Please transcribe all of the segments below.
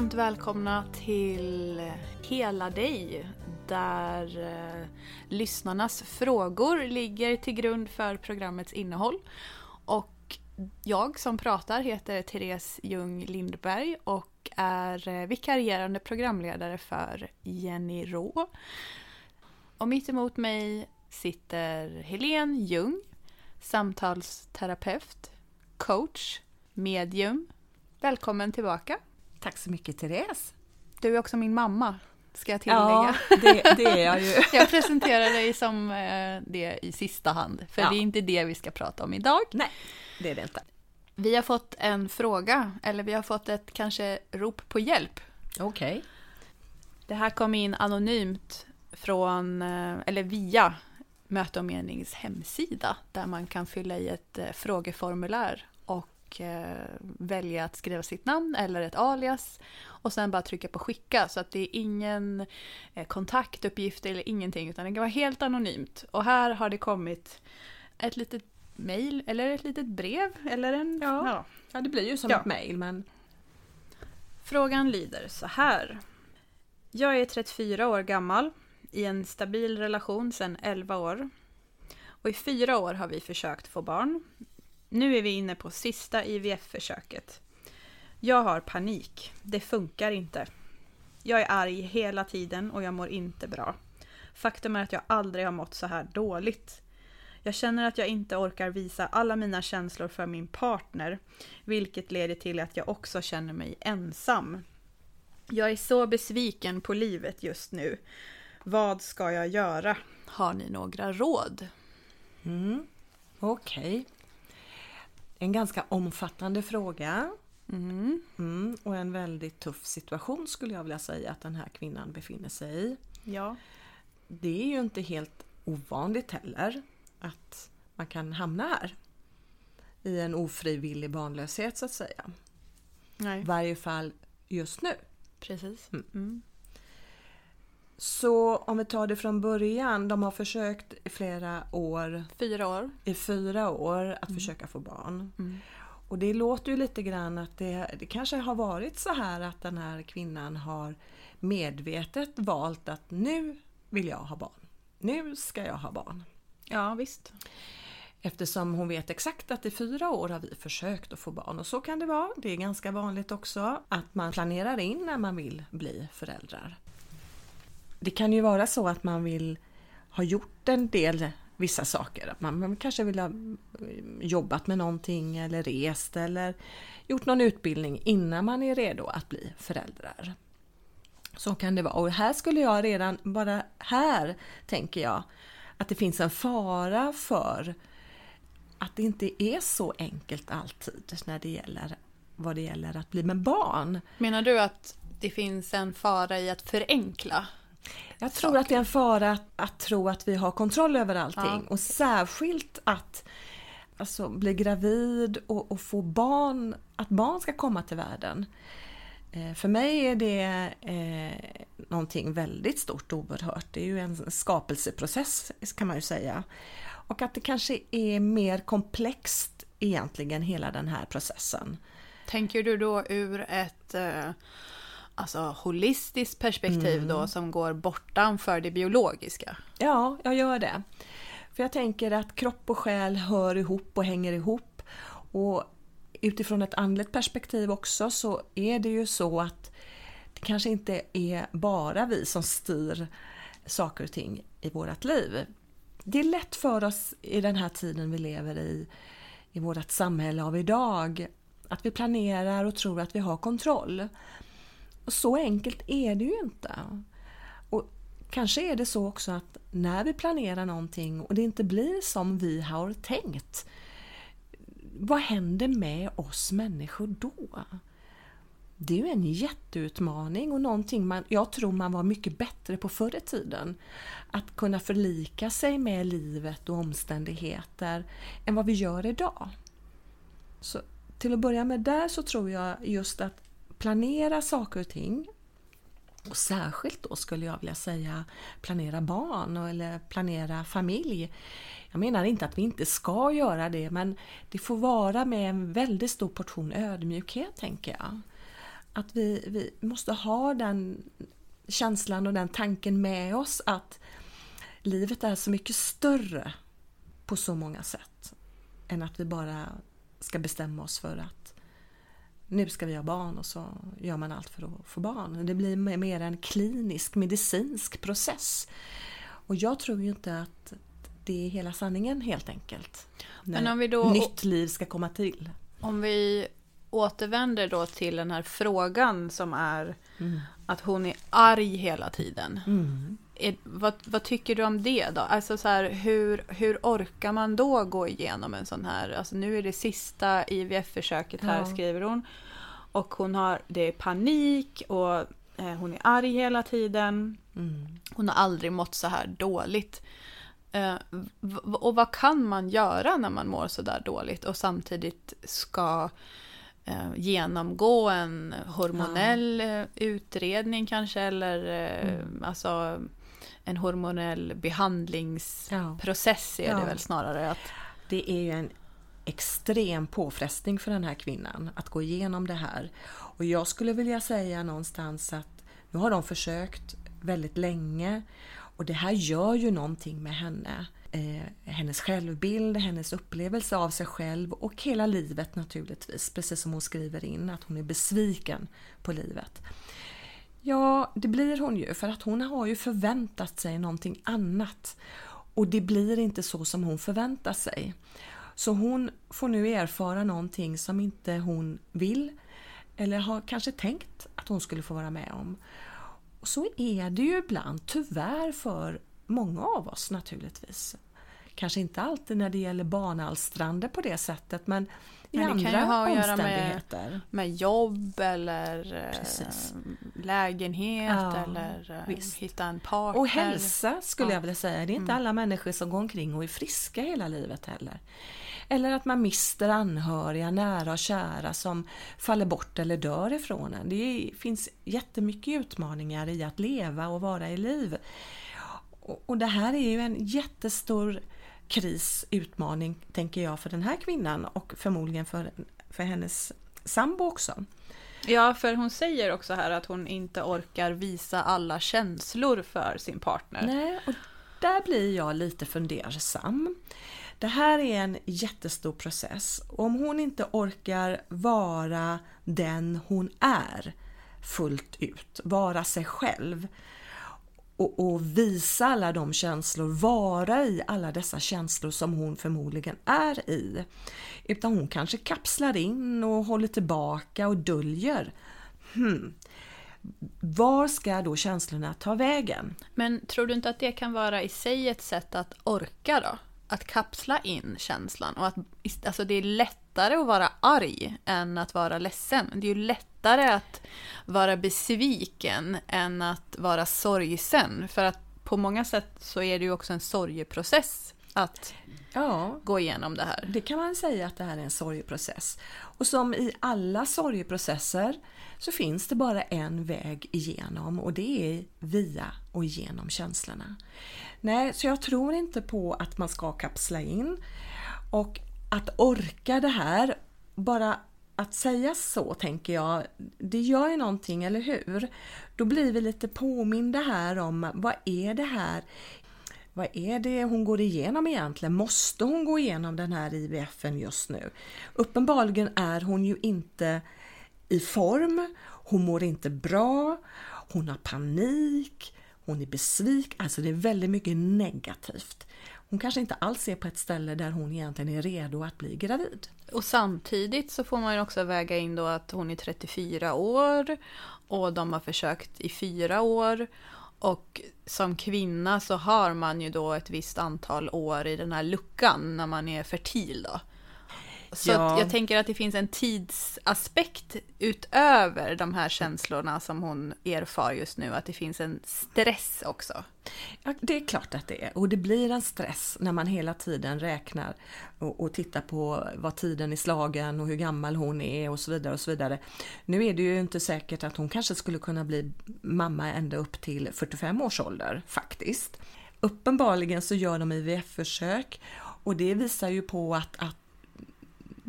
varmt välkomna till Hela dig där eh, lyssnarnas frågor ligger till grund för programmets innehåll. Och jag som pratar heter Therese Ljung Lindberg och är eh, vikarierande programledare för Jenny Rå. Och mitt emot mig sitter Helene Ljung, samtalsterapeut, coach, medium. Välkommen tillbaka! Tack så mycket Therese! Du är också min mamma, ska jag tillägga. Ja, det, det är jag ju. jag presenterar dig som eh, det i sista hand, för Ja. det är inte det vi ska prata om idag. Nej, det är det inte. Vi har fått en fråga, eller vi har fått ett kanske rop på hjälp. Okej. Det här kom in anonymt från, eh, eller via Möte och menings hemsida där man kan fylla i ett eh, frågeformulär och eh, välja att skriva sitt namn eller ett alias och sen bara trycka på skicka så att det är ingen eh, kontaktuppgift eller ingenting utan det kan vara helt anonymt. Och här har det kommit ett litet mejl eller ett litet brev eller en... Ja. Ja, det blir ju som Ja. ett mejl men Frågan lyder så här. Jag är 34 år gammal, i en stabil relation sedan 11 år. Och i fyra år har vi försökt få barn. Nu är vi inne på sista IVF-försöket. Jag har panik. Det funkar inte. Jag är arg hela tiden och jag mår inte bra. Faktum är att jag aldrig har mått så här dåligt. Jag känner att jag inte orkar visa alla mina känslor för min partner, vilket leder till att jag också känner mig ensam. Jag är så besviken på livet just nu. Vad ska jag göra? Har ni några råd? mm. okej. En ganska omfattande fråga Mm. mm. och en väldigt tuff situation skulle jag vilja säga att den här kvinnan befinner sig i. Ja. Det är ju inte helt ovanligt heller att man kan hamna här i en ofrivillig barnlöshet så att säga. I Nej. varje fall just nu. Precis. Mm. Mm. Så om vi tar det från början, de har försökt i flera år, Fyra år. i fyra år, att försöka få barn. Mm. Och det låter ju lite grann att det, det kanske har varit så här att den här kvinnan har medvetet valt att nu vill jag ha barn. Nu ska jag ha barn. Ja, visst. Eftersom hon vet exakt att i fyra år har vi försökt att få barn och så kan det vara. Det är ganska vanligt också att man planerar in när man vill bli föräldrar. Det kan ju vara så att man vill ha gjort en del vissa saker. Att man, man kanske vill ha eh, jobbat med någonting eller rest eller gjort någon utbildning innan man är redo att bli föräldrar. Så kan det vara. Och här skulle jag redan, bara här tänker jag, att det finns en fara för att det inte är så enkelt alltid när det gäller vad det gäller att bli med barn. Menar du att det finns en fara i att förenkla? Jag tror att det är en fara att, att tro att vi har kontroll över allting Ja. och särskilt att alltså, bli gravid och, och få barn, att barn ska komma till världen. Eh, För mig är det eh, någonting väldigt stort och oerhört. Det är ju en skapelseprocess kan man ju säga. Och att det kanske är mer komplext egentligen hela den här processen. Tänker du då ur ett eh, alltså, holistiskt perspektiv då som går bortanför det biologiska? Ja, jag gör det. För jag tänker att kropp och själ hör ihop och hänger ihop. Och utifrån ett andligt perspektiv också så är det ju så att det kanske inte är bara vi som styr saker och ting i vårt liv. Det är lätt för oss i den här tiden vi lever i, i vårt samhälle av idag, att vi planerar och tror att vi har kontroll. Så enkelt är det ju inte. Och kanske är det så också att när vi planerar någonting och det inte blir som vi har tänkt, vad händer med oss människor då? Det är ju en jätteutmaning och någonting man, jag tror man var mycket bättre på förr i tiden. Att kunna förlika sig med livet och omständigheter än vad vi gör idag. Så till att börja med där så tror jag just att planera saker och ting och särskilt då skulle jag vilja säga planera barn eller planera familj. Jag menar inte att vi inte ska göra det men det får vara med en väldigt stor portion ödmjukhet tänker jag. Att vi, vi måste ha den känslan och den tanken med oss att livet är så mycket större på så många sätt än att vi bara ska bestämma oss för att nu ska vi ha barn och så gör man allt för att få barn. Det blir mer en klinisk medicinsk process. Och jag tror ju inte att det är hela sanningen helt enkelt. Men om vi då, nytt liv ska komma till. Om vi återvänder då till den här frågan som är mm. att hon är arg hela tiden. Mm. Är, vad, vad, tycker du om det då? Alltså så här, hur, hur orkar man då gå igenom en sån här, alltså nu är det sista IVF-försöket här ja. skriver hon. Och hon har, det är panik och eh, hon är arg hela tiden. Mm. Hon har aldrig mått så här dåligt. Eh, och vad kan man göra när man mår så där dåligt och samtidigt ska eh, genomgå en hormonell ja. Eh, utredning kanske eller eh, mm. alltså en hormonell behandlingsprocess ja. är det ja. väl snarare. att Det är ju en extrem påfrestning för den här kvinnan att gå igenom det här. Och jag skulle vilja säga någonstans att nu har de försökt väldigt länge och det här gör ju någonting med henne. Eh, hennes självbild, hennes upplevelse av sig själv och hela livet naturligtvis. Precis som hon skriver in att hon är besviken på livet. Ja, det blir hon ju för att hon har ju förväntat sig någonting annat. Och det blir inte så som hon förväntar sig. Så hon får nu erfara någonting som inte hon vill eller har kanske tänkt att hon skulle få vara med om. Och så är det ju ibland, tyvärr för många av oss naturligtvis. Kanske inte alltid när det gäller barnalstrande på det sättet men men andra kan ju ha att göra med, med jobb eller eh, Precis. lägenhet ja, eller eh, visst. hitta en partner. Och hälsa skulle ja. jag vilja säga. Det är inte mm. alla människor som går omkring och är friska hela livet heller. Eller att man mister anhöriga, nära och kära som faller bort eller dör ifrån en. Det finns jättemycket utmaningar i att leva och vara i liv. Och det här är ju en jättestor kris, utmaning, tänker jag, för den här kvinnan och förmodligen för, för hennes sambo också. Ja, för hon säger också här att hon inte orkar visa alla känslor för sin partner. Nej, och där blir jag lite fundersam. Det här är en jättestor process. Om hon inte orkar vara den hon är fullt ut, vara sig själv och, och, visa alla de känslor, vara i alla dessa känslor som hon förmodligen är i. Utan hon kanske kapslar in och håller tillbaka och döljer. Hmm. Var ska då känslorna ta vägen? Men tror du inte att det kan vara i sig ett sätt att orka då? att kapsla in känslan och att alltså det är lättare att vara arg än att vara ledsen. Det är ju lättare att vara besviken än att vara sorgsen för att på många sätt så är det ju också en sorgeprocess att ja, gå igenom det här. Det kan man säga att det här är en sorgeprocess. Och som i alla sorgeprocesser så finns det bara en väg igenom och det är via och genom känslorna. Nej, så jag tror inte på att man ska kapsla in och att orka det här, bara att säga så tänker jag, det gör ju någonting, eller hur? Då blir vi lite påminda här om vad är det här vad är det hon går igenom egentligen? Måste hon gå igenom den här IVFen just nu? Uppenbarligen är hon ju inte i form, hon mår inte bra, hon har panik, hon är besviken, alltså det är väldigt mycket negativt. Hon kanske inte alls är på ett ställe där hon egentligen är redo att bli gravid. Och samtidigt så får man ju också väga in då att hon är 34 år och de har försökt i fyra år. Och som kvinna så har man ju då ett visst antal år i den här luckan när man är fertil då. Så ja. jag tänker att det finns en tidsaspekt utöver de här känslorna som hon erfar just nu, att det finns en stress också. Ja, det är klart att det är. Och det blir en stress när man hela tiden räknar och, och tittar på vad tiden är slagen och hur gammal hon är och så vidare. och så vidare. Nu är det ju inte säkert att hon kanske skulle kunna bli mamma ända upp till 45 års ålder faktiskt. Uppenbarligen så gör de IVF-försök och det visar ju på att, att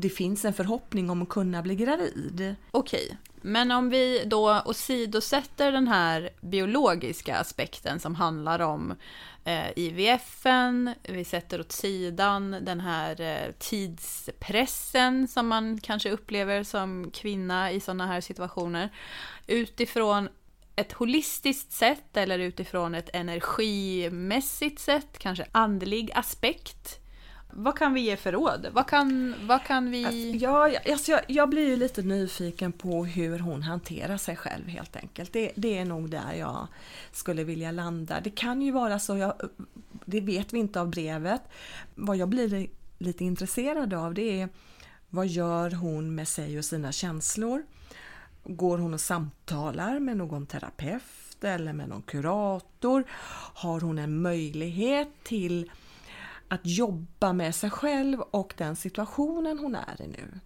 det finns en förhoppning om att kunna bli gravid. Okej, Men om vi då åsidosätter den här biologiska aspekten som handlar om eh, IVFen, vi sätter åt sidan den här eh, tidspressen som man kanske upplever som kvinna i sådana här situationer. Utifrån ett holistiskt sätt eller utifrån ett energimässigt sätt, kanske andlig aspekt. Vad kan vi ge för råd? Vad kan, vad kan vi... Alltså, ja, alltså jag, jag blir ju lite nyfiken på hur hon hanterar sig själv helt enkelt. Det, det, är nog där jag skulle vilja landa. Det kan ju vara så, jag, det vet vi inte av brevet. Vad jag blir lite intresserad av det är vad gör hon med sig och sina känslor? Går hon och samtalar med någon terapeut eller med någon kurator? Har hon en möjlighet till att jobba med sig själv och den situationen hon är i nu?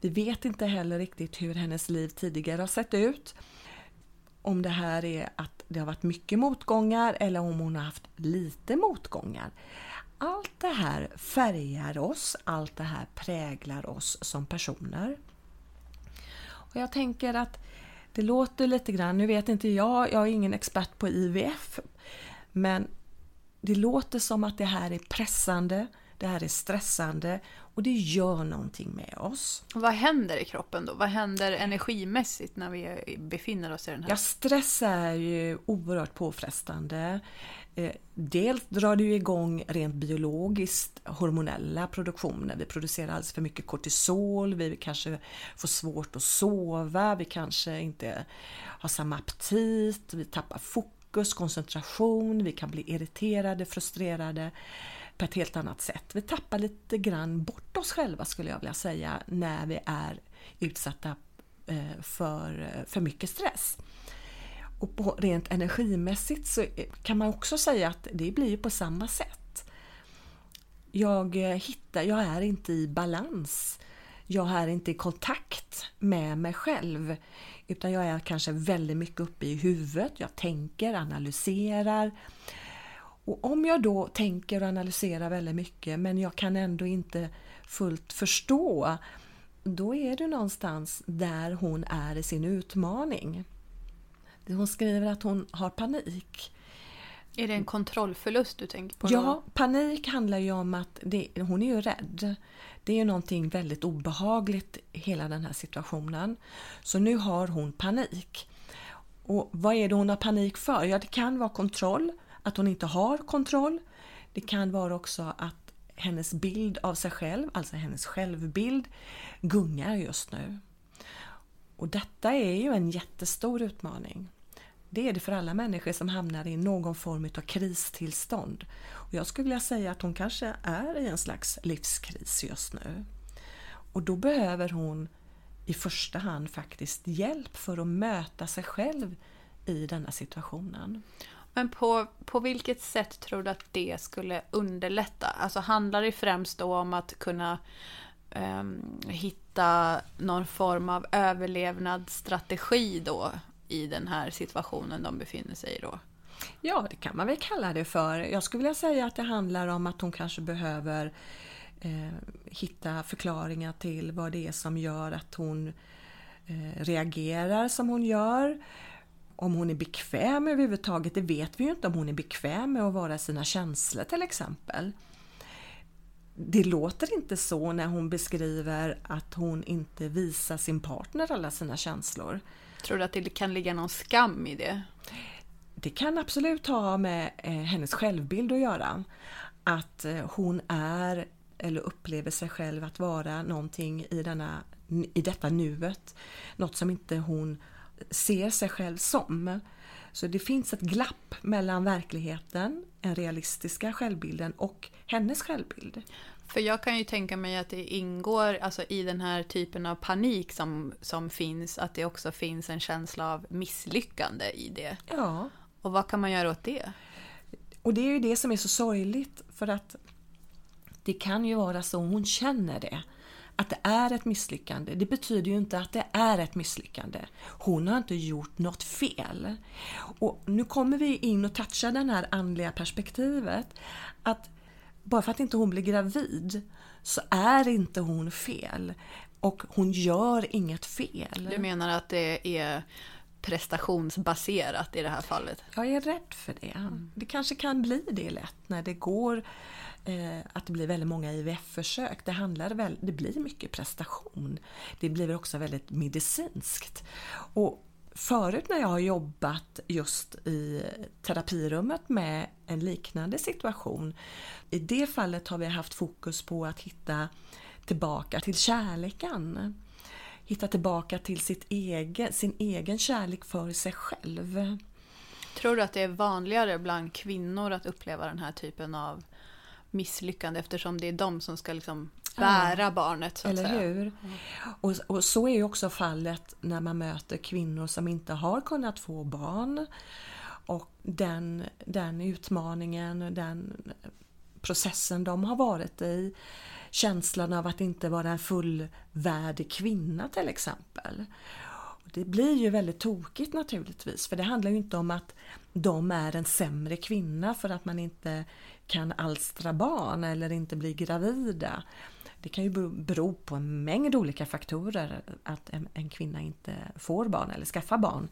Vi vet inte heller riktigt hur hennes liv tidigare har sett ut. Om det här är att det har varit mycket motgångar eller om hon har haft lite motgångar. Allt det här färgar oss, allt det här präglar oss som personer. Och jag tänker att det låter lite grann, nu vet inte jag, jag är ingen expert på IVF, men det låter som att det här är pressande, det här är stressande och det gör någonting med oss. Vad händer i kroppen då? Vad händer energimässigt när vi befinner oss i den här? Ja, stress är ju oerhört påfrestande. Eh, dels drar det ju igång rent biologiskt hormonella produktioner. Vi producerar alldeles för mycket kortisol, vi kanske får svårt att sova, vi kanske inte har samma aptit, vi tappar fokus, koncentration, vi kan bli irriterade, frustrerade på ett helt annat sätt. Vi tappar lite grann bort oss själva skulle jag vilja säga när vi är utsatta eh, för eh, för mycket stress. Och på rent energimässigt så eh, kan man också säga att det blir på samma sätt. Jag hittar, jag är inte i balans. Jag är inte i kontakt med mig själv. Utan jag är kanske väldigt mycket uppe i huvudet. Jag tänker, analyserar. Och om jag då tänker och analyserar väldigt mycket men jag kan ändå inte fullt förstå då är det någonstans där hon är i sin utmaning. Hon skriver att hon har panik. Är det en kontrollförlust du tänker på? Då? Ja, panik handlar ju om att det, hon är ju rädd. Det är ju någonting väldigt obehagligt hela den här situationen. Så nu har hon panik. Och vad är det hon har panik för? Ja, det kan vara kontroll, att hon inte har kontroll. Det kan vara också att hennes bild av sig själv, alltså hennes självbild, gungar just nu. Och detta är ju en jättestor utmaning. Det är det för alla människor som hamnar i någon form av kristillstånd. Och jag skulle vilja säga att hon kanske är i en slags livskris just nu. Och då behöver hon i första hand faktiskt hjälp för att möta sig själv i denna situationen. Men på, på vilket sätt tror du att det skulle underlätta? Alltså handlar det främst då om att kunna eh, hitta någon form av överlevnadsstrategi då i den här situationen de befinner sig i då? Ja, det kan man väl kalla det för. Jag skulle vilja säga att det handlar om att hon kanske behöver eh, hitta förklaringar till vad det är som gör att hon eh, reagerar som hon gör. Om hon är bekväm överhuvudtaget, det vet vi ju inte om hon är bekväm med att vara sina känslor till exempel. Det låter inte så när hon beskriver att hon inte visar sin partner alla sina känslor. Tror du att det kan ligga någon skam i det? Det kan absolut ha med eh, hennes självbild att göra. Att eh, hon är eller upplever sig själv att vara någonting i, denna, i detta nuet. Något som inte hon ser sig själv som. Så det finns ett glapp mellan verkligheten, den realistiska självbilden och hennes självbild. För jag kan ju tänka mig att det ingår alltså, i den här typen av panik som, som finns, att det också finns en känsla av misslyckande i det. Ja. Och vad kan man göra åt det? Och det är ju det som är så sorgligt för att det kan ju vara så hon känner det. Att det är ett misslyckande. Det betyder ju inte att det är ett misslyckande. Hon har inte gjort något fel. Och nu kommer vi in och touchar det här andliga perspektivet. Att bara för att inte hon blir gravid så är inte hon fel. Och hon gör inget fel. Du menar att det är prestationsbaserat i det här fallet? Jag är rädd för det. Mm. Det kanske kan bli det lätt när det går Eh, att det blir väldigt många IVF-försök. Det, handlar väl, det blir mycket prestation. Det blir också väldigt medicinskt. Och förut när jag har jobbat just i terapirummet med en liknande situation. I det fallet har vi haft fokus på att hitta tillbaka till kärleken. Hitta tillbaka till sitt egen, sin egen kärlek för sig själv. Tror du att det är vanligare bland kvinnor att uppleva den här typen av misslyckande eftersom det är de som ska liksom bära ja, barnet. Så eller hur? Mm. Och, och, så är ju också fallet när man möter kvinnor som inte har kunnat få barn. Och den, den utmaningen, den processen de har varit i. Känslan av att inte vara en fullvärdig kvinna till exempel. Det blir ju väldigt tokigt naturligtvis för det handlar ju inte om att de är en sämre kvinna för att man inte kan alstra barn eller inte bli gravida. Det kan ju bero på en mängd olika faktorer att en, en kvinna inte får barn eller skaffar barn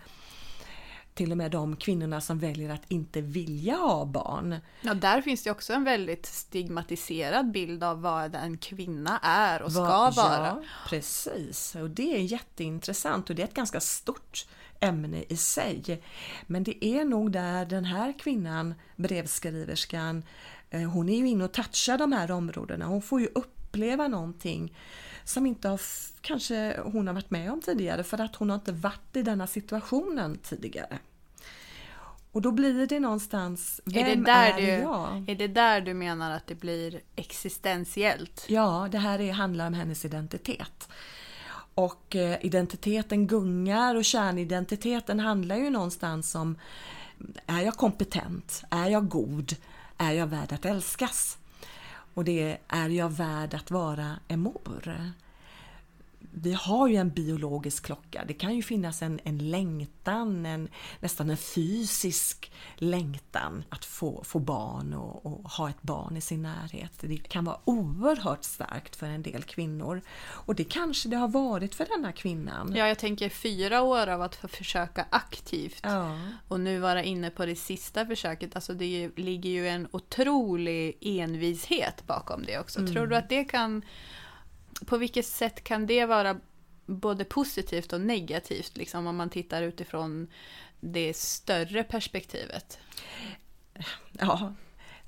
till och med de kvinnorna som väljer att inte vilja ha barn. Ja, där finns det också en väldigt stigmatiserad bild av vad en kvinna är och ska Va, vara. Ja, precis, och det är jätteintressant och det är ett ganska stort ämne i sig. Men det är nog där den här kvinnan, brevskriverskan, eh, hon är ju inne och touchar de här områdena. Hon får ju uppleva någonting som inte har, kanske hon har varit med om tidigare för att hon har inte varit i denna situationen tidigare. Och då blir det någonstans, vem är, det där är du, jag? Är det där du menar att det blir existentiellt? Ja, det här är, handlar om hennes identitet. Och eh, identiteten gungar och kärnidentiteten handlar ju någonstans om Är jag kompetent? Är jag god? Är jag värd att älskas? Och det är jag värd att vara en mor? Vi har ju en biologisk klocka. Det kan ju finnas en, en längtan, en, nästan en fysisk längtan att få, få barn och, och, ha ett barn i sin närhet. Det kan vara oerhört starkt för en del kvinnor. Och det kanske det har varit för denna kvinnan. Ja, jag tänker fyra år av att försöka aktivt ja. och nu vara inne på det sista försöket. Alltså det ligger ju en otrolig envishet bakom det också. Mm. Tror du att det kan på vilket sätt kan det vara både positivt och negativt liksom, om man tittar utifrån det större perspektivet? Ja,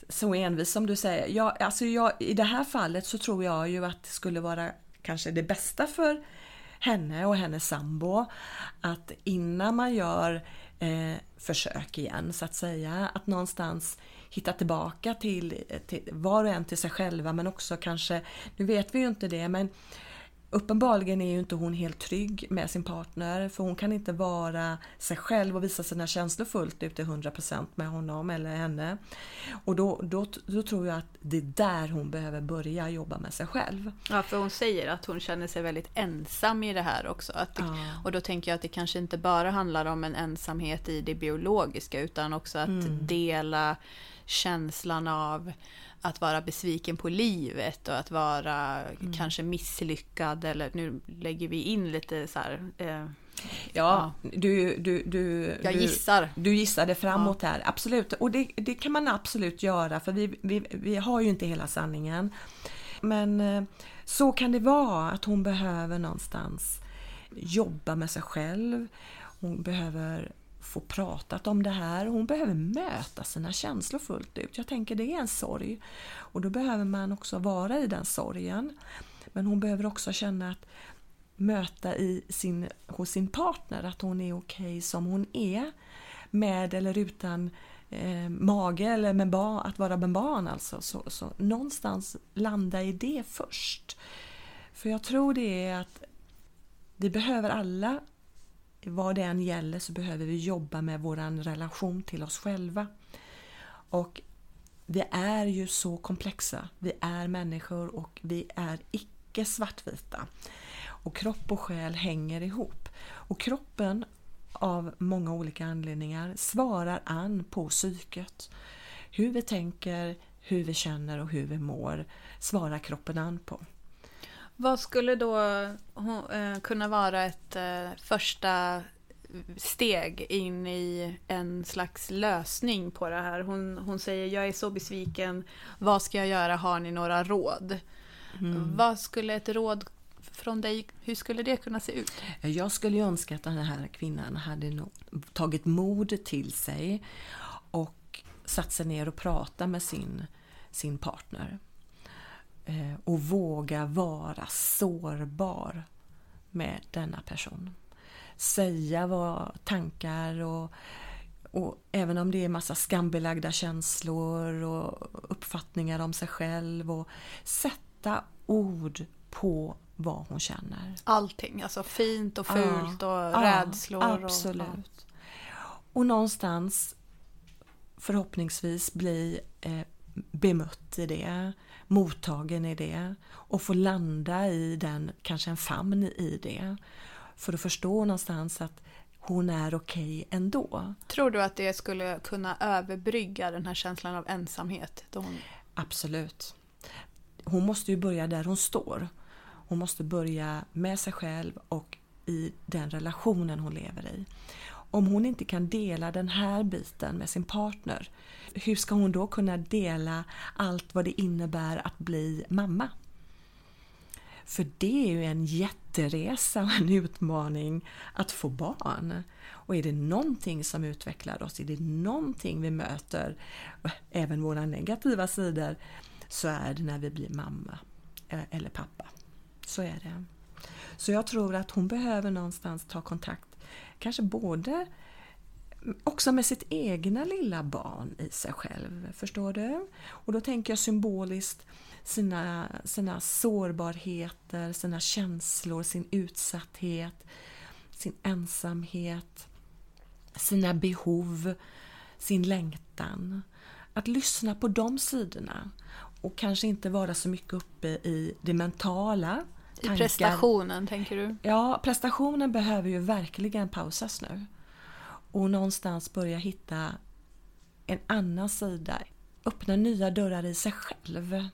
så envis som du säger. Jag, alltså jag, I det här fallet så tror jag ju att det skulle vara kanske det bästa för henne och hennes sambo att innan man gör eh, försök igen så att säga, att någonstans hitta tillbaka till, till var och en till sig själva men också kanske, nu vet vi ju inte det men Uppenbarligen är ju inte hon helt trygg med sin partner för hon kan inte vara sig själv och visa sina känslor fullt ut till 100% med honom eller henne. Och då, då, då tror jag att det är där hon behöver börja jobba med sig själv. Ja, för hon säger att hon känner sig väldigt ensam i det här också. Att, ja. Och då tänker jag att det kanske inte bara handlar om en ensamhet i det biologiska utan också att mm. dela känslan av att vara besviken på livet och att vara mm. kanske misslyckad eller nu lägger vi in lite så här, eh, ja, ja, Du, du, du, jag gissar. Du, du gissade framåt ja. här, absolut. Och det, det kan man absolut göra för vi, vi, vi har ju inte hela sanningen. Men eh, så kan det vara att hon behöver någonstans jobba med sig själv. Hon behöver få pratat om det här. Hon behöver möta sina känslor fullt ut. Jag tänker det är en sorg. Och då behöver man också vara i den sorgen. Men hon behöver också känna att möta i sin, hos sin partner att hon är okej okay som hon är. Med eller utan eh, mage eller med barn, att vara med barn alltså. Så, så någonstans landa i det först. För jag tror det är att vi behöver alla vad det än gäller så behöver vi jobba med vår relation till oss själva. Och vi är ju så komplexa. Vi är människor och vi är icke svartvita. Och kropp och själ hänger ihop. Och kroppen av många olika anledningar svarar an på psyket. Hur vi tänker, hur vi känner och hur vi mår svarar kroppen an på. Vad skulle då eh, kunna vara ett eh, första steg in i en slags lösning på det här? Hon, hon säger jag är så besviken, vad ska jag göra, har ni några råd? Mm. Vad skulle ett råd från dig, hur skulle det kunna se ut? Jag skulle önska att den här kvinnan hade tagit mod till sig och satt sig ner och pratat med sin, sin partner. Eh, och våga vara sårbar med denna person. Säga vad tankar och, och även om det är massa skambelagda känslor och uppfattningar om sig själv och sätta ord på vad hon känner. Allting, alltså fint och fult ja, och ja, rädslor. Absolut. Och, och någonstans förhoppningsvis bli eh, bemött i det, mottagen i det och få landa i den, kanske en famn i det. För att förstå någonstans att hon är okej okay ändå. Tror du att det skulle kunna överbrygga den här känslan av ensamhet? Hon... Absolut. Hon måste ju börja där hon står. Hon måste börja med sig själv och i den relationen hon lever i. Om hon inte kan dela den här biten med sin partner, hur ska hon då kunna dela allt vad det innebär att bli mamma? För det är ju en jätteresa och en utmaning att få barn. Och är det någonting som utvecklar oss, är det någonting vi möter, även våra negativa sidor, så är det när vi blir mamma eh, eller pappa. Så är det. Så jag tror att hon behöver någonstans ta kontakt, kanske både också med sitt egna lilla barn i sig själv. Förstår du? Och då tänker jag symboliskt sina, sina sårbarheter, sina känslor, sin utsatthet, sin ensamhet, sina behov, sin längtan. Att lyssna på de sidorna och kanske inte vara så mycket uppe i det mentala. I tankar. prestationen, tänker du? Ja, prestationen behöver ju verkligen pausas nu. Och någonstans börja hitta en annan sida. Öppna nya dörrar i sig själv.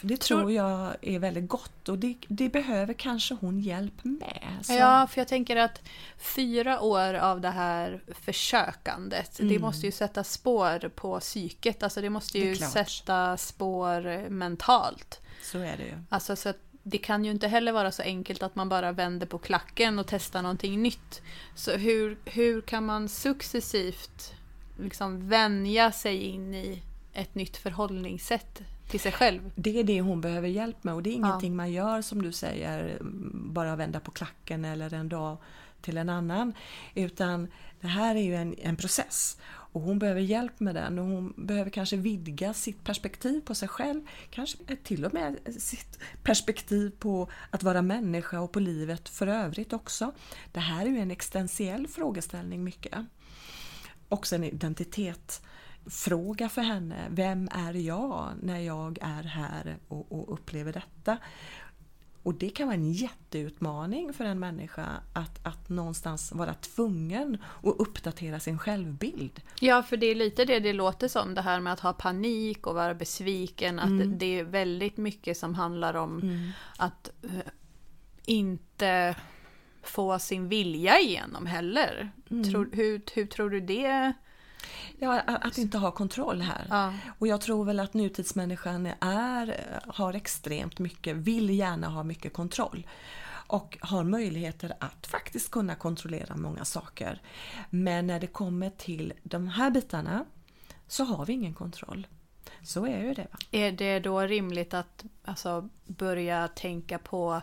Det tror jag är väldigt gott och det, det, behöver kanske hon hjälp med. Så. Ja, för jag tänker att fyra år av det här försökandet, mm. det måste ju sätta spår på psyket. Alltså det måste ju det sätta spår mentalt. Så är det ju. Alltså så det kan ju inte heller vara så enkelt att man bara vänder på klacken och testar någonting nytt. Så hur, hur kan man successivt liksom vänja sig in i ett nytt förhållningssätt till sig själv. Det är det hon behöver hjälp med och det är ingenting ja. man gör som du säger, bara vända på klacken eller en dag till en annan. Utan det här är ju en, en process och hon behöver hjälp med den och hon behöver kanske vidga sitt perspektiv på sig själv. Kanske till och med sitt perspektiv på att vara människa och på livet för övrigt också. Det här är ju en existentiell frågeställning mycket. Också en identitet fråga för henne. Vem är jag när jag är här och, och, upplever detta? Och det kan vara en jätteutmaning för en människa att, att någonstans vara tvungen att uppdatera sin självbild. Ja, för det är lite det det låter som, det här med att ha panik och vara besviken. Att mm. det är väldigt mycket som handlar om mm. att uh, inte få sin vilja igenom heller. Mm. Tror, hur, hur tror du det Ja, att inte ha kontroll här. Ja. Och jag tror väl att nutidsmänniskan är, har extremt mycket, vill gärna ha mycket kontroll. Och har möjligheter att faktiskt kunna kontrollera många saker. Men när det kommer till de här bitarna så har vi ingen kontroll. Så är ju det. Va? Är det då rimligt att alltså, börja tänka på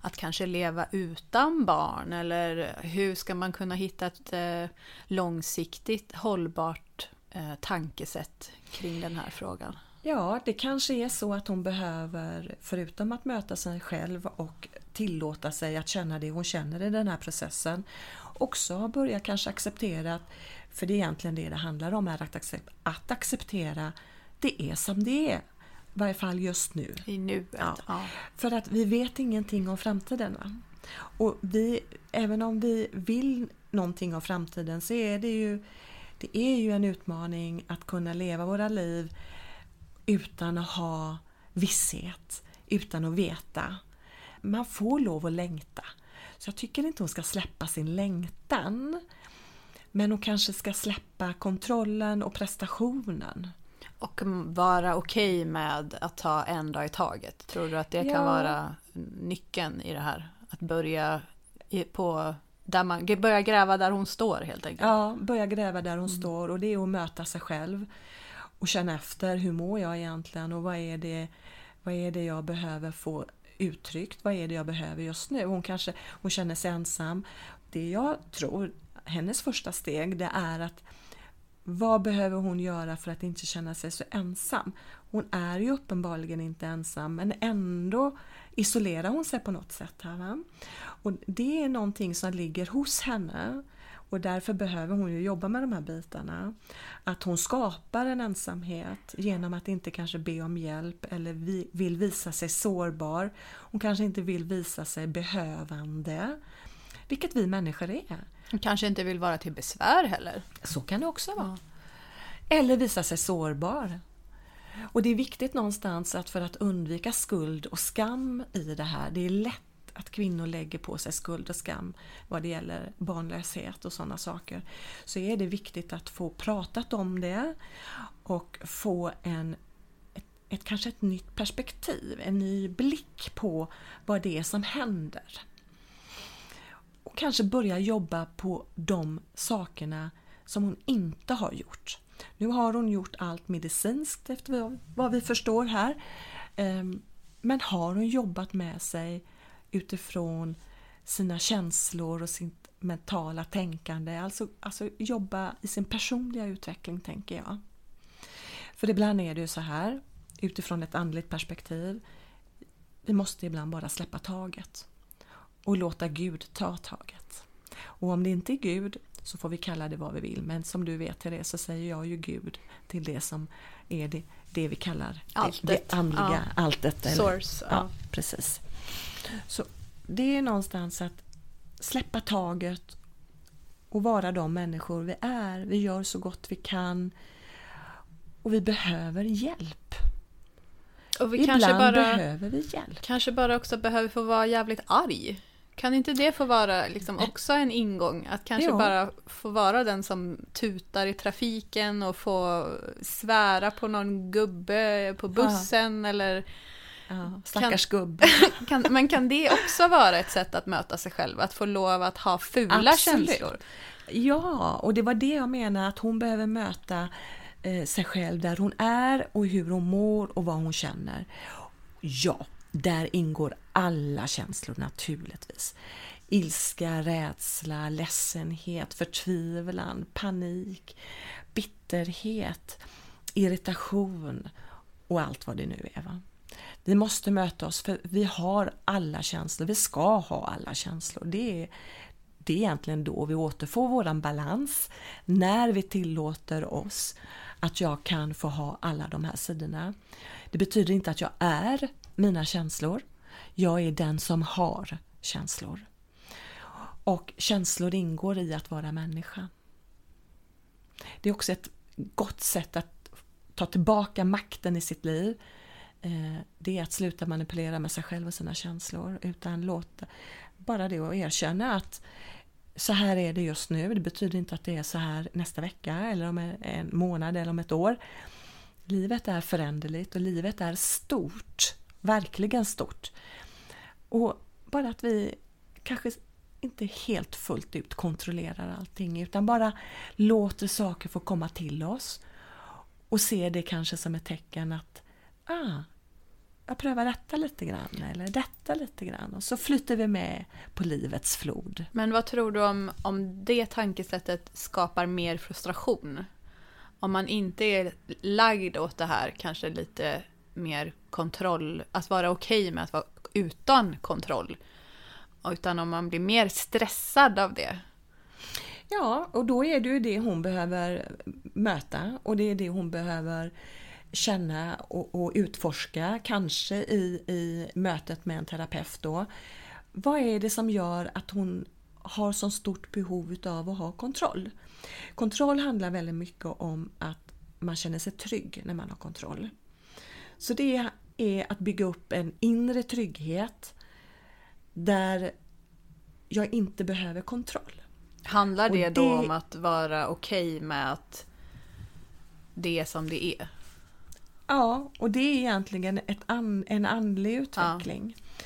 att kanske leva utan barn? Eller hur ska man kunna hitta ett eh, långsiktigt hållbart eh, tankesätt kring den här frågan? Ja, det kanske är så att hon behöver, förutom att möta sig själv och tillåta sig att känna det hon känner i den här processen, också börja kanske acceptera, för det är egentligen det det handlar om, är att acceptera det är som det är. I varje fall just nu. I nuet. Ja. ja. För att vi vet ingenting om framtiden. Va? Och vi, även om vi vill någonting om framtiden så är det ju Det är ju en utmaning att kunna leva våra liv utan att ha visshet, utan att veta. Man får lov att längta. Så jag tycker inte hon ska släppa sin längtan. Men hon kanske ska släppa kontrollen och prestationen. Och vara okej okay med att ta en dag i taget. Tror du att det kan ja. vara nyckeln i det här? Att börja på där man börja gräva där hon står helt enkelt. Ja, börja gräva där hon mm. står och det är att möta sig själv. Och känna efter, hur mår jag egentligen och vad är det, vad är det jag behöver få uttryckt? Vad är det jag behöver just nu? Hon kanske hon känner sig ensam. Det jag tror, hennes första steg, det är att vad behöver hon göra för att inte känna sig så ensam? Hon är ju uppenbarligen inte ensam men ändå isolerar hon sig på något sätt. Här, va? Och Det är någonting som ligger hos henne och därför behöver hon ju jobba med de här bitarna. Att hon skapar en ensamhet genom att inte kanske be om hjälp eller vill visa sig sårbar. Hon kanske inte vill visa sig behövande. Vilket vi människor är. Kanske inte vill vara till besvär heller. Så kan det också vara. Eller visa sig sårbar. Och det är viktigt någonstans att för att undvika skuld och skam i det här, det är lätt att kvinnor lägger på sig skuld och skam vad det gäller barnlöshet och sådana saker. Så är det viktigt att få pratat om det och få en ett, ett, kanske ett nytt perspektiv, en ny blick på vad det är som händer. Och kanske börja jobba på de sakerna som hon inte har gjort. Nu har hon gjort allt medicinskt efter vad vi förstår här. Ehm, men har hon jobbat med sig utifrån sina känslor och sitt mentala tänkande. Alltså, alltså jobba i sin personliga utveckling tänker jag. För ibland är det ju så här utifrån ett andligt perspektiv. Vi måste ibland bara släppa taget och låta Gud ta taget. Och om det inte är Gud så får vi kalla det vad vi vill. Men som du vet Therese så säger jag ju Gud till det som är det, det vi kallar alltet. det, det andliga ja. alltet. Eller, Source. Ja, ja, precis. Så det är någonstans att släppa taget och vara de människor vi är. Vi gör så gott vi kan och vi behöver hjälp. Och vi Ibland kanske bara, behöver vi hjälp. Kanske bara också behöver få vara jävligt arg. Kan inte det få vara liksom också en ingång? Att kanske jo. bara få vara den som tutar i trafiken och få svära på någon gubbe på bussen ja. eller Ja, stackars kan, gubb. kan, men kan det också vara ett sätt att möta sig själv? Att få lov att ha fula Absolut. känslor? Ja, och det var det jag menar att hon behöver möta eh, sig själv där hon är och hur hon mår och vad hon känner. Ja, där ingår alla känslor naturligtvis. Ilska, rädsla, ledsenhet, förtvivlan, panik, bitterhet, irritation och allt vad det nu är. Va? Vi måste möta oss för vi har alla känslor, vi ska ha alla känslor. Det är, det är egentligen då vi återfår våran balans, när vi tillåter oss att jag kan få ha alla de här sidorna. Det betyder inte att jag är mina känslor. Jag är den som har känslor. Och känslor ingår i att vara människa. Det är också ett gott sätt att ta tillbaka makten i sitt liv eh, det är att sluta manipulera med sig själv och sina känslor utan låta bara det att erkänna att så här är det just nu. Det betyder inte att det är så här nästa vecka eller om en månad eller om ett år. Livet är föränderligt och livet är stort. Verkligen stort. Och bara att vi kanske inte helt fullt ut kontrollerar allting utan bara låter saker få komma till oss och ser det kanske som ett tecken att ah, jag prövar detta lite grann eller detta lite grann och så flyter vi med på livets flod. Men vad tror du om, om det tankesättet skapar mer frustration? Om man inte är lagd åt det här, kanske lite mer kontroll, att vara okej okay med att vara utan kontroll. Utan om man blir mer stressad av det. Ja, och då är det ju det hon behöver möta och det är det hon behöver känna och, och utforska, kanske i, i mötet med en terapeut då. Vad är det som gör att hon har så stort behov av att ha kontroll. Kontroll handlar väldigt mycket om att man känner sig trygg när man har kontroll. Så det är att bygga upp en inre trygghet där jag inte behöver kontroll. Handlar det, det... då om att vara okej okay med att det är som det är? Ja, och det är egentligen an, en andlig utveckling. Ja.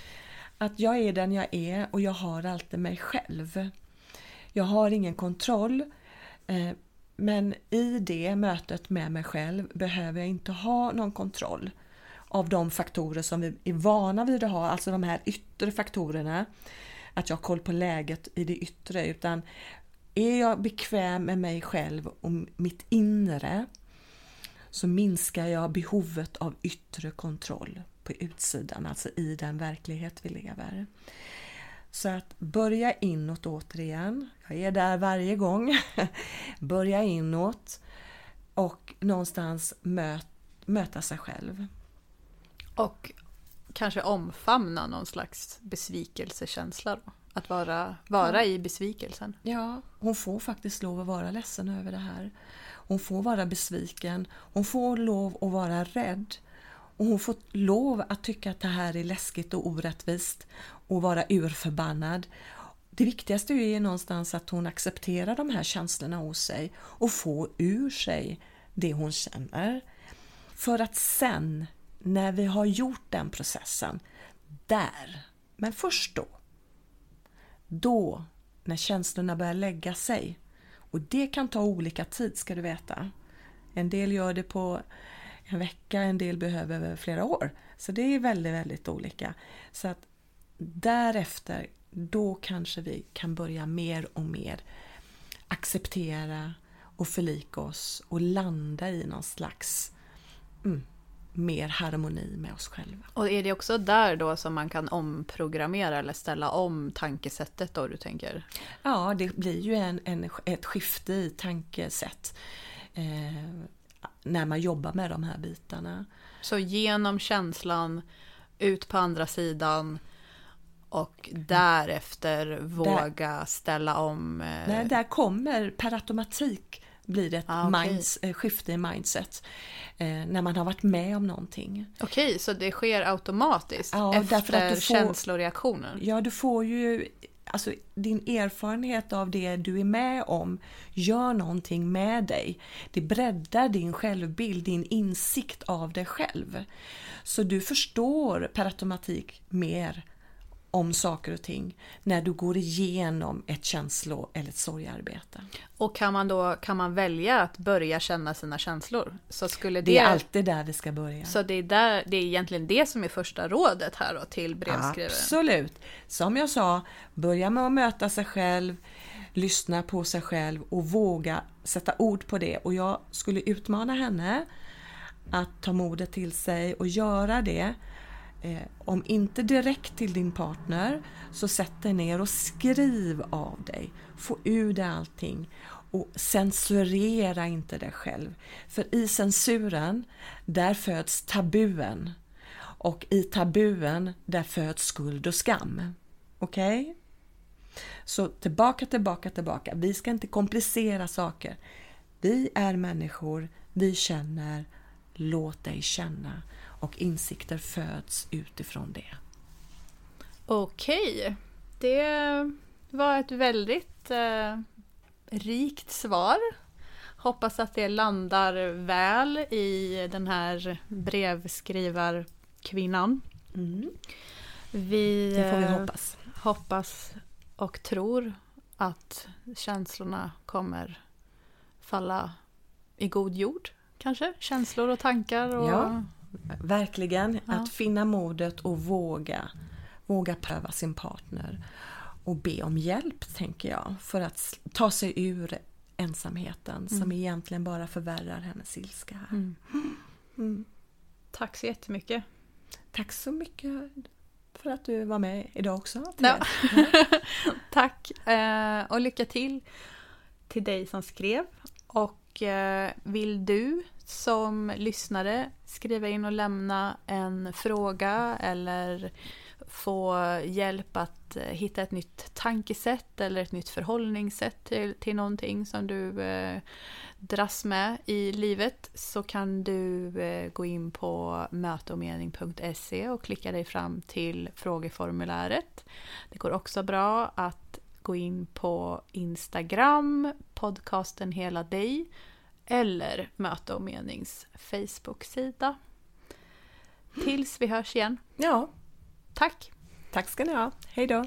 Att jag är den jag är och jag har alltid mig själv. Jag har ingen kontroll. Eh, men i det mötet med mig själv behöver jag inte ha någon kontroll av de faktorer som vi är vana vid att ha, alltså de här yttre faktorerna. Att jag har koll på läget i det yttre, utan är jag bekväm med mig själv och mitt inre så minskar jag behovet av yttre kontroll på utsidan, alltså i den verklighet vi lever. Så att börja inåt återigen. Jag är där varje gång. börja inåt och någonstans möt, möta sig själv. Och kanske omfamna någon slags besvikelsekänsla då? Att vara, vara i besvikelsen. Ja, hon får faktiskt lov att vara ledsen över det här. Hon får vara besviken. Hon får lov att vara rädd. Och hon får lov att tycka att det här är läskigt och orättvist och vara urförbannad. Det viktigaste är någonstans att hon accepterar de här känslorna hos sig och får ur sig det hon känner. För att sen, när vi har gjort den processen, där, men först då, då, när känslorna börjar lägga sig, och det kan ta olika tid ska du veta. En del gör det på en vecka, en del behöver flera år. Så det är väldigt, väldigt olika. Så att därefter, då kanske vi kan börja mer och mer acceptera och förlika oss och landa i någon slags mm, mer harmoni med oss själva. Och är det också där då som man kan omprogrammera eller ställa om tankesättet då du tänker? Ja, det blir ju en, en ett skifte i tankesätt eh, när man jobbar med de här bitarna. Så genom känslan, ut på andra sidan och därefter våga där, ställa om? Eh... Nej, där kommer per automatik blir det ett ah, okay. minds, eh, skifte i mindset eh, när man har varit med om någonting. Okej, okay, så det sker automatiskt ja, efter får, känsloreaktionen? Ja, du får ju Alltså din erfarenhet av det du är med om gör någonting med dig. Det breddar din självbild, din insikt av dig själv. Så du förstår per automatik mer om saker och ting när du går igenom ett känslo eller ett sorgarbete. Och kan man då kan man välja att börja känna sina känslor? Så skulle det, det är alltid där vi ska börja. Så det är, där, det är egentligen det som är första rådet här då till brevskrivaren? Absolut! Som jag sa, börja med att möta sig själv, lyssna på sig själv och våga sätta ord på det. Och jag skulle utmana henne att ta modet till sig och göra det Eh, om inte direkt till din partner, så sätt dig ner och skriv av dig. Få ur dig allting. Och censurera inte dig själv. För i censuren, där föds tabuen. Och i tabuen, där föds skuld och skam. Okej? Okay? Så tillbaka, tillbaka, tillbaka. Vi ska inte komplicera saker. Vi är människor, vi känner. Låt dig känna och insikter föds utifrån det. Okej, det var ett väldigt eh, rikt svar. Hoppas att det landar väl i den här brevskrivarkvinnan. Mm. Vi, det får vi eh, hoppas. hoppas och tror att känslorna kommer falla i god jord kanske? Känslor och tankar och ja. Verkligen, ja. att finna modet och våga, våga pröva sin partner och be om hjälp, tänker jag, för att ta sig ur ensamheten mm. som egentligen bara förvärrar hennes ilska. Här. Mm. Mm. Tack så jättemycket. Tack så mycket för att du var med idag också. Ja. Tack eh, och lycka till till dig som skrev. Och och eh, vill du som lyssnare skriva in och lämna en fråga eller få hjälp att eh, hitta ett nytt tankesätt eller ett nytt förhållningssätt till, till någonting som du eh, dras med i livet så kan du eh, gå in på möteomening.se och klicka dig fram till frågeformuläret. Det går också bra att gå in på Instagram, podcasten Hela dig eller Möte och menings Facebook-sida. Tills vi hörs igen. Ja, Tack! tack ska ni ha. Hej då!